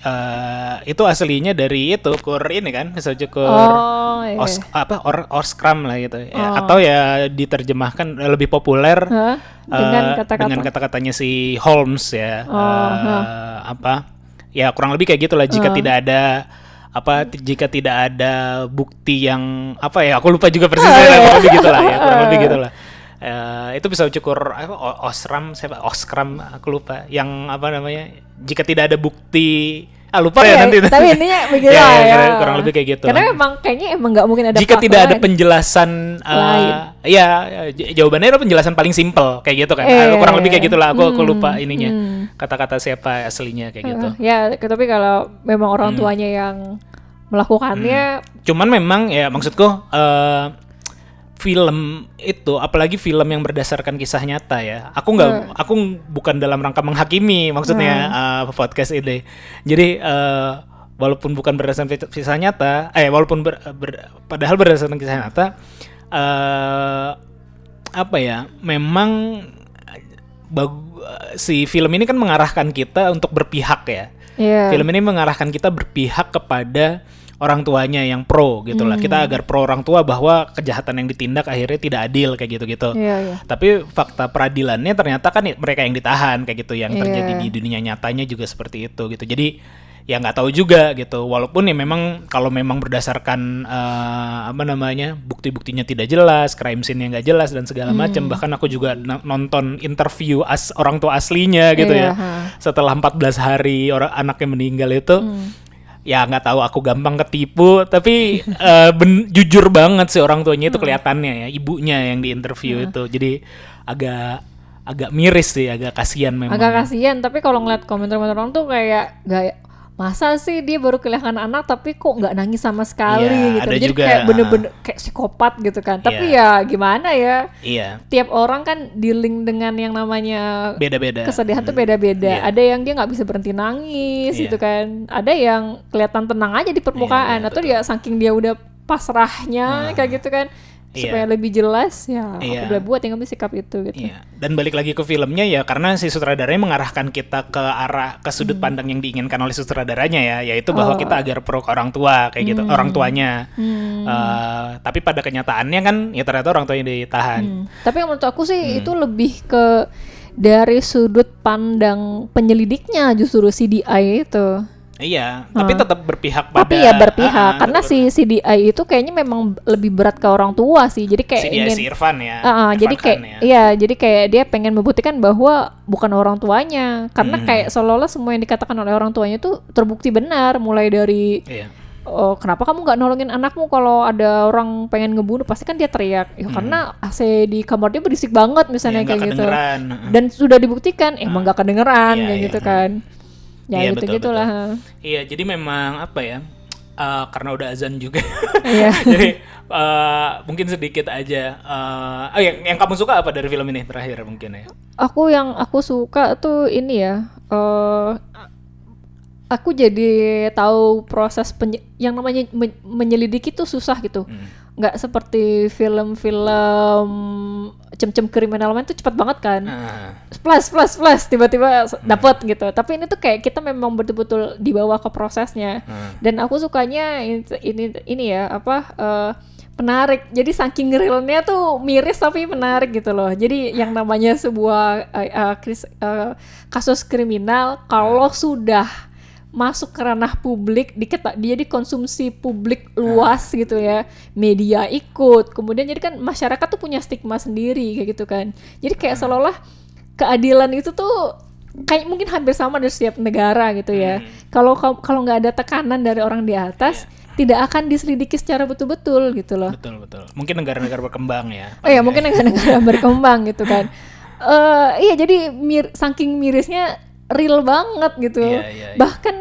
eh, itu aslinya dari itu kur ini kan misalnya kur oh iya. os apa or oskram lah gitu. Ya, atau ya diterjemahkan eh, lebih populer Hah? dengan eh, kata-kata? dengan kata-katanya si Holmes ya. Oh, eh, apa ya kurang lebih kayak gitulah jika tidak ada apa jika tidak ada bukti yang apa ya aku lupa juga persisnya kurang lebih gitulah ya kurang lebih gitulah Eh, itu bisa cukur apa osram siapa oskram aku lupa yang apa namanya jika tidak ada bukti ah lupa ya Iya, nanti tapi intinya begitu Iya, iya, ya. kurang- kurang lebih kayak gitu. Karena memang kayaknya emang nggak mungkin ada jika tidak ada penjelasan eh, Lain. ya j- jawabannya adalah penjelasan paling simpel kayak gitu kan Eh, kurang lebih kayak gitulah aku aku hmm, lupa ininya hmm. kata-kata siapa aslinya kayak gitu Eh, ya, tapi kalau memang orang Hmm. tuanya yang melakukannya, cuman memang ya maksudku eh, film itu apalagi film yang berdasarkan kisah nyata ya aku nggak Hmm. aku bukan dalam rangka menghakimi maksudnya eh, podcast ini jadi eh, walaupun bukan berdasarkan kisah nyata eh walaupun ber- ber- padahal berdasarkan kisah nyata eh apa ya memang bagu- si film ini kan mengarahkan kita untuk berpihak ya ya. Film ini mengarahkan kita berpihak kepada orang tuanya yang pro gitu lah. Hmm. Kita agar pro orang tua bahwa kejahatan yang ditindak akhirnya tidak adil kayak gitu-gitu. Iya, iya. Tapi fakta peradilannya ternyata kan mereka yang ditahan kayak gitu yang terjadi Iya. di dunia nyatanya juga seperti itu gitu. Jadi ya nggak tahu juga gitu. Walaupun ya memang kalau memang berdasarkan eh, apa namanya bukti-buktinya tidak jelas, crime scene-nya nggak jelas dan segala Hmm. macam. Bahkan aku juga no- nonton interview as orang tua aslinya gitu Iya, ya ha. setelah 14 hari orang anaknya meninggal itu Hmm. Ya nggak tahu aku gampang ketipu tapi eh, ben- jujur banget sih orang tuanya itu kelihatannya ya ibunya yang di interview itu. Jadi agak agak miris sih agak kasihan memang. Agak kasihan tapi kalau ngeliat komentar-komentar orang tuh kayak gak masa sih dia baru kehilangan anak tapi kok nggak nangis sama sekali Iya, gitu? ada jadi juga, kayak ah. bener-bener kayak psikopat gitu kan. Tapi Iya. ya gimana ya? Iya. Tiap orang kan dealing dengan yang namanya beda-beda. kesedihan tuh beda-beda. Iya. ada yang dia nggak bisa berhenti nangis Iya. gitu kan. Ada yang kelihatan tenang aja di permukaan iya, atau dia saking dia udah pasrahnya kayak gitu kan Iya. supaya lebih jelas ya aku udah buat yang ngambil sikap itu gitu Iya. Dan balik lagi ke filmnya ya karena si sutradaranya mengarahkan kita ke arah ke sudut Hmm. pandang yang diinginkan oleh sutradaranya ya, yaitu bahwa Oh. kita agar pro ke orang tua kayak gitu, orang tuanya. Hmm. Eh, tapi pada kenyataannya kan ya ternyata orang tuanya ditahan. Hmm. Tapi yang menurut aku Hmm. sih itu lebih ke dari sudut pandang penyelidiknya justru CDI itu. Iya, tapi tetap berpihak pada Tapi ya berpihak ah, karena tetap si CDI itu kayaknya memang lebih berat ke orang tua sih. Jadi kayak dia ingin si Irfan ya. Ah, ah, Irfan jadi kayak ya. iya, jadi kayak dia pengen membuktikan bahwa bukan orang tuanya. Karena Hmm. kayak seolah-olah semua yang dikatakan oleh orang tuanya itu terbukti benar mulai dari Iya. oh kenapa kamu nggak nolongin anakmu kalau ada orang pengen ngebunuh pasti kan dia teriak ya karena AC di kamar dia berisik banget misalnya Hmm. Ya, kayak gitu dan sudah dibuktikan emang nggak kedengeran Iya, kayak iya. gitu kan ya Iya, gitu betul, gitulah Iya, jadi memang apa ya? eh, karena udah azan juga. Iya. jadi eh, mungkin sedikit aja. eh, oh yang, yang kamu suka apa dari film ini terakhir mungkin ya? aku yang aku suka tuh ini ya eh aku jadi tahu proses yang namanya men- menyelidiki tuh susah gitu Hmm. Nggak seperti film-film cem-cem kriminal lain tuh cepat banget kan. Ah, plus plus plus tiba-tiba Hmm. dapet gitu. Tapi ini tuh kayak kita memang betul-betul dibawa ke prosesnya. Ah. dan aku sukanya ini ini, ini ya apa eh, menarik. Jadi saking realnya tuh miris tapi menarik gitu loh. Jadi yang namanya sebuah eh, eh, kris- eh, kasus kriminal kalau sudah masuk ke ranah publik diketa dia dikonsumsi publik luas gitu ya. Media ikut kemudian jadi kan masyarakat tuh punya stigma sendiri kayak gitu kan. Jadi kayak seolah-olah keadilan itu tuh kayak mungkin hampir sama dari setiap negara gitu ya. Kalau kau- kalau nggak ada tekanan dari orang di atas tidak akan diselidiki secara betul-betul gitu loh. Betul betul. Mungkin negara-negara berkembang ya. oh ya mungkin negara-negara berkembang gitu kan. Eh iya jadi mir saking mirisnya real banget gitu Iya, iya, iya. bahkan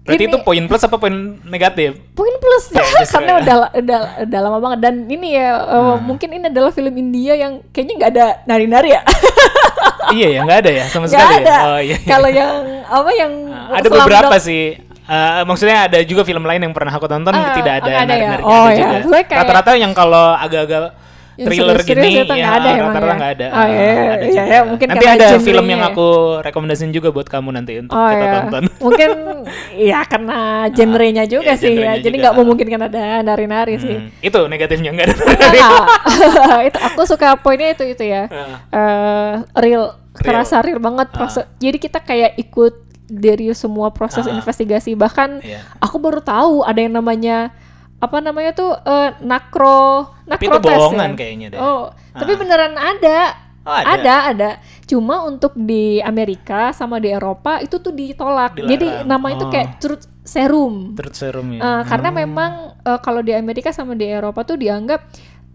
Berarti ini itu poin plus apa poin negatif? poin plus ya, karena ya. udah, udah udah lama banget dan ini ya eh, Hmm. mungkin ini adalah film India yang kayaknya nggak ada nari-nari ya iya ya nggak ada ya sama nggak sekali. ada Ya? Oh iya. iya. kalau yang apa yang Ah, ada beberapa sih. Eh, maksudnya ada juga film lain yang pernah aku tonton Ah, tidak ada nggak ada ya? nari-narinya Oh, ada ya. juga. Maksudnya kayak- Rata-rata yang kalau agak-agak Yang thriller serius-serius gini nggak ya ada emang rata-rata ya? nggak ada. Oh, iya, Ah, ada iya, iya, mungkin Nanti ada film yang ya. aku rekomendasiin juga buat kamu nanti untuk Oh kita ya, tonton. mungkin ya karena genrenya juga iya, sih ya, genrenya jadi juga. nggak memungkinkan ada nari-nari sih. Hmm, itu negatifnya nggak ada. Enggak. itu aku suka poinnya itu itu ya. Eh, real, Real. terasa real banget proses. Jadi kita kayak ikut dari semua proses Ah. investigasi. Bahkan Iya. aku baru tahu ada yang namanya apa namanya tuh eh, nakro Tapi nakro itu bohongan kayaknya deh. Oh, tapi beneran ada. Oh, ada. ada, ada. Cuma untuk di Amerika sama di Eropa itu tuh ditolak. Dilarang. Jadi nama itu Oh. kayak truth serum. Truth serum ya. Eh, karena memang eh, kalau di Amerika sama di Eropa tuh dianggap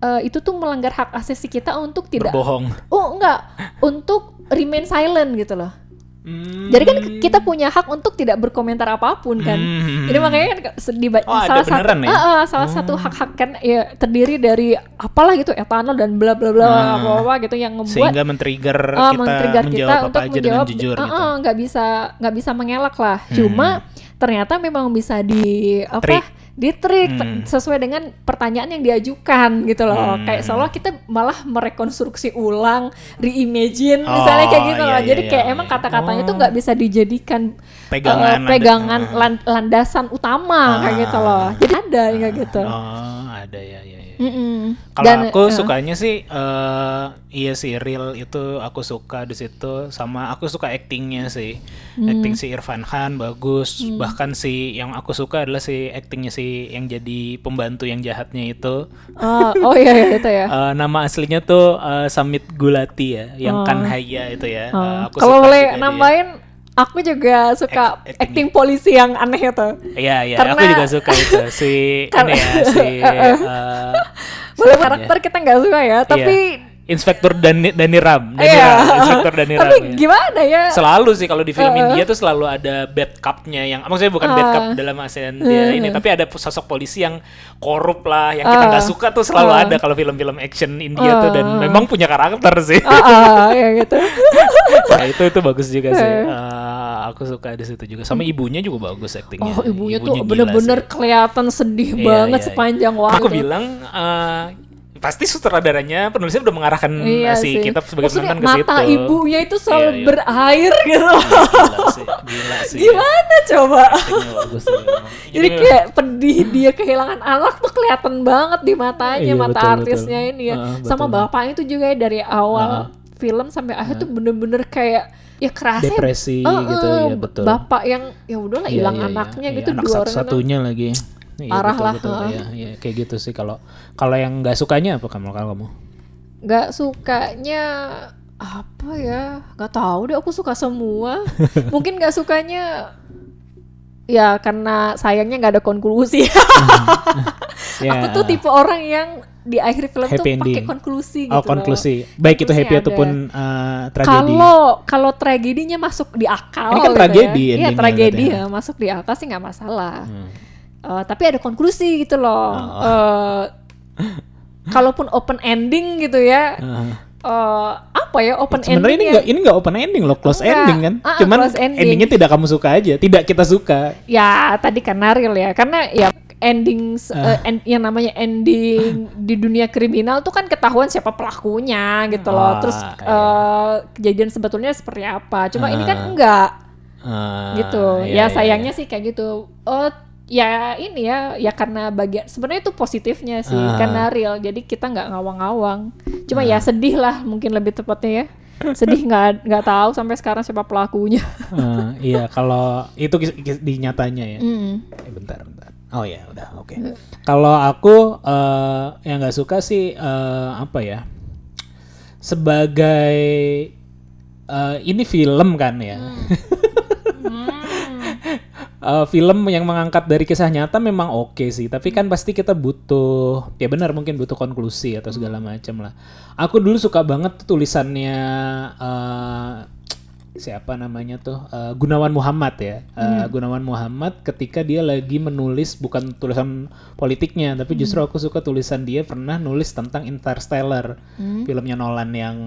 eh, itu tuh melanggar hak asasi kita untuk tidak berbohong. Oh, enggak, untuk remain silent gitu loh. Hmm. Jadi kan kita punya hak untuk tidak berkomentar apa pun kan. Hmm. Jadi makanya kan di Oh, salah satu ya? Ah, ah, salah satu hak-hak kan ya terdiri dari apalah gitu etanol dan bla bla bla Ah. apa-apa gitu yang membuat sehingga men-trigger ah, kita men-trigger menjawab apa untuk aja menjawab dengan jujur ah, gitu. Hmm. ah, nggak bisa nggak bisa mengelak lah. Cuma ternyata memang bisa di apa? Trik. Ditrik Hmm. sesuai dengan pertanyaan yang diajukan gitu loh. Hmm. Kayak seolah kita malah merekonstruksi ulang, reimagine Oh, misalnya kayak gitu iya, loh. Jadi iya, kayak iya. emang kata-katanya itu Oh. nggak bisa dijadikan Pegangan, eh, pegangan lan- landasan utama kayak gitu loh. Jadi ada yang kayak gitu. Oh, ada ya ya Mm-mm. Kalau aku eh, sukanya sih eh iya sih real itu aku suka di situ sama aku suka actingnya sih. Hmm. Acting si Irfan Khan bagus. Bahkan si yang aku suka adalah si actingnya si yang jadi pembantu yang jahatnya itu. oh, oh iya iya itu ya. Eh, nama aslinya tuh eh, Samit Gulati ya, yang Oh. kan Haya itu ya. Oh. Eh, aku Kalau boleh nambahin, aku juga suka Act- acting. acting polisi yang aneh itu. Iya iya, Karena- aku juga suka itu si ini ya si eh, Boleh karakter kita nggak suka ya, tapi iya. Inspektur Dani Dani Ram, Dani. Ram, Inspektur Dani Ram. tapi ya. gimana ya? Selalu sih kalau di film Uh-uh. India tuh selalu ada bad cupnya yang maksudnya bukan bad Ah. cup dalam ASEAN dia ini tapi ada sosok polisi yang korup lah yang kita Ah. nggak suka tuh selalu Ah. ada kalau film-film action India tuh dan Ah. memang punya karakter sih. Ah, ah, ya gitu. Nah, itu itu bagus juga sih. Eh, aku suka di situ juga. Sama ibunya juga bagus aktingnya. Oh ibunya, tuh gila bener-bener kelihatan sedih Iya, banget iya, iya. sepanjang waktu. Aku bilang eh, pasti sutradaranya penulisnya udah mengarahkan Iya si sih. kita sebagai Maksudnya penonton ke situ. mata ibunya itu selalu Iya, iya. berair gitu. Gila sih, gila sih. Gimana coba? Bagus. Jadi kayak pedih dia kehilangan anak tuh kelihatan banget di matanya Iya, mata betul, artisnya betul. ini ya. Sama betul. bapaknya itu juga ya dari awal Heeh. film sampai akhir tuh bener-bener kayak ya kerasa depresi eh, gitu eh, ya betul. Bapak yang ya udahlah Iya, hilang iya, iya. anaknya Iya, gitu anak dua orang itu. satu-satunya lagi. Iya, Parah betul, lah, betul. Iya, iya, kayak gitu sih kalau kalau yang nggak sukanya apa kamu kalau kamu? Gak sukanya apa ya? Gak tahu deh. Aku suka semua. Mungkin gak sukanya ya karena sayangnya nggak ada konklusi. Ya. Aku tuh tipe orang yang di akhir film tuh Happy pakai ending. konklusi gitu. Oh, loh. konklusi. Baik itu happy ada. ataupun uh, tragedi. Kalau kalau tragedinya masuk di akal. Ini kan gitu tragedi ya. Iya endingnya tragedi ya masuk di akal sih nggak masalah. Hmm. Eh, tapi ada konklusi gitu loh. Oh. Eh, kalaupun open ending gitu ya. Uh, eh, apa ya open Sebenarnya ini ending nggak ini nggak open ending loh, close Enggak. ending kan. Ah, Cuman ending. endingnya tidak kamu suka aja, tidak kita suka. ya tadi karena real ya karena ya ending Ah. eh, end- yang namanya ending di dunia kriminal tuh kan ketahuan siapa pelakunya gitu loh Ah, terus iya. kejadian sebetulnya seperti apa cuma ini kan enggak Uh, gitu iya, ya iya, sayangnya sih kayak gitu oh ya ini ya ya karena bagian sebenarnya itu positifnya sih Ah. karena real jadi kita nggak ngawang-ngawang cuma ya sedih lah mungkin lebih tepatnya ya sedih nggak nggak tahu sampai sekarang siapa pelakunya Uh, iya kalau itu di nyatanya ya. Mm. Eh, bentar, bentar. Oh ya, udah, oke. Kalau aku eh yang nggak suka sih eh, apa ya? Sebagai eh, ini film kan ya. Eh, film yang mengangkat dari kisah nyata memang oke sih, tapi kan pasti kita butuh ya benar mungkin butuh konklusi atau segala macam lah. Aku dulu suka banget tulisannya eh, siapa namanya tuh Eh, Gunawan Muhammad ya. Eh, Gunawan Muhammad ketika dia lagi menulis bukan tulisan politiknya tapi justru aku suka tulisan dia pernah nulis tentang Interstellar filmnya Nolan yang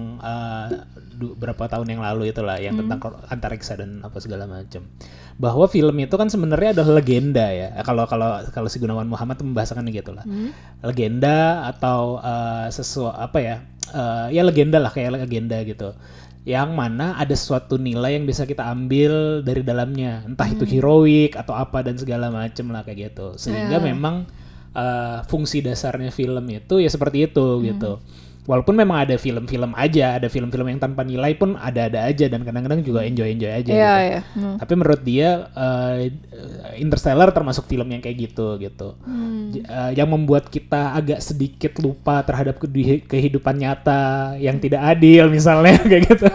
du- berapa tahun yang lalu itulah yang tentang kor- antariksa dan apa segala macam bahwa film itu kan sebenarnya adalah legenda ya. Kalau kalau kalau si Gunawan Muhammad membahasakan gitu lah legenda atau eh, sesuatu apa ya eh, ya legenda lah kayak legenda gitu yang mana ada suatu nilai yang bisa kita ambil dari dalamnya. Entah itu heroik atau apa dan segala macem lah kayak gitu. Sehingga memang eh, fungsi dasarnya film itu ya seperti itu gitu walaupun memang ada film-film aja, ada film-film yang tanpa nilai pun ada-ada aja dan kadang-kadang juga enjoy-enjoy aja. Iya, gitu. iya. Hmm. Tapi menurut dia eh, Interstellar termasuk film yang kayak gitu gitu. Hmm. Eh, yang membuat kita agak sedikit lupa terhadap kehi- kehidupan nyata yang tidak adil misalnya kayak gitu.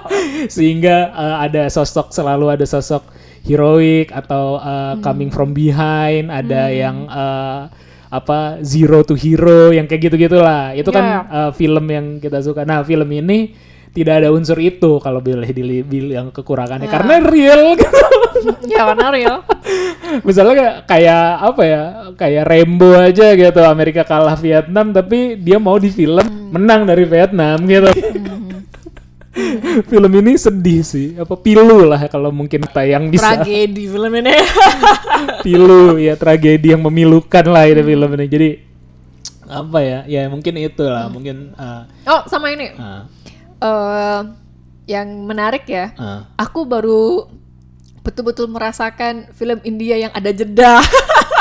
Sehingga eh, ada sosok selalu ada sosok heroik atau eh, coming from behind, ada yang eh, apa zero to hero yang kayak gitu-gitulah. Itu kan Yeah. eh, film yang kita suka. Nah, film ini tidak ada unsur itu kalau boleh dibilang kekurangannya karena real gitu. ya warna real. Misalnya kayak, kayak apa ya? Kayak Rambo aja gitu. Amerika kalah Vietnam tapi dia mau di film menang dari Vietnam gitu. film ini sedih sih. Apa pilu lah kalau mungkin tayang bisa. Tragedi film ini. pilu ya tragedi yang memilukan lah itu film ini. Jadi apa ya? Ya mungkin itulah, mungkin uh, oh, sama ini. uh, eh yang menarik ya. uh. Aku baru betul-betul merasakan film India yang ada jeda.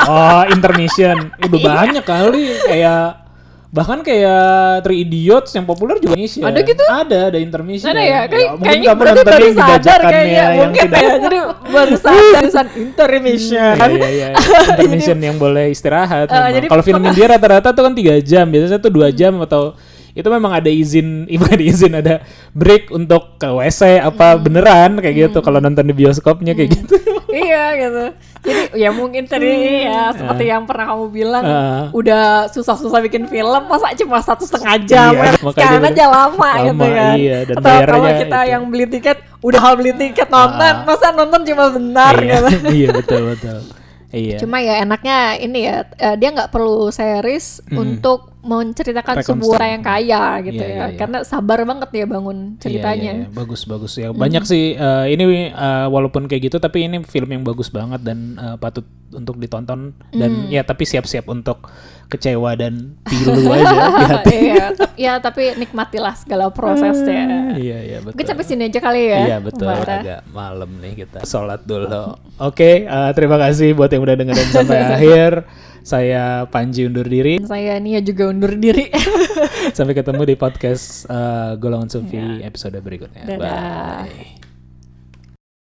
Oh, intermission. Udah banyak kali kayak bahkan kayak Three Idiots yang populer juga Indonesia. Ada gitu? Ada, ada intermission. Ada ya? Kayak, mungkin kayaknya kamu berarti nonton baru yang sadar kayaknya. yang Mungkin tidak. ya. Jadi baru sadar tulisan intermission. Iya, iya, iya. Intermission yang boleh istirahat. Eh, jadi Kalau film India rata-rata tuh kan tiga jam, biasanya tuh dua jam atau itu memang ada izin, bukan ada izin ada break untuk ke WC apa Hmm. beneran kayak gitu. Kalau nonton di bioskopnya kayak gitu. Iya gitu. Jadi ya mungkin tadi ya seperti yang pernah kamu bilang Ah. udah susah-susah bikin film masa cuma satu setengah jam Iya, kan makanya sekarang bener. aja lama, gitu kan. iya, dan Atau kalau kita itu. yang beli tiket udah hal beli tiket nonton Ah. masa nonton cuma bentar iya, gitu. iya betul betul. Iya. Cuma ya enaknya ini ya eh, dia nggak perlu series untuk menceritakan sebuah orang yang kaya gitu Iya, ya. iya, iya. Karena sabar banget ya bangun ceritanya. Iya, iya, iya. Bagus bagus ya. Banyak sih eh, ini eh, walaupun kayak gitu tapi ini film yang bagus banget dan eh, patut untuk ditonton dan ya tapi siap-siap untuk kecewa dan pilu aja di hati. iya, ya tapi nikmatilah segala prosesnya. Iya iya betul. Mungkin sampai sini aja kali ya. Iya betul Mbak Ra. agak malam nih kita sholat dulu. Oke eh, terima kasih buat yang udah dengerin sampai akhir. Saya Panji undur diri. Saya Nia juga undur diri. Sampai ketemu di podcast eh, Golongan Sufi episode berikutnya. Dadah. Bye.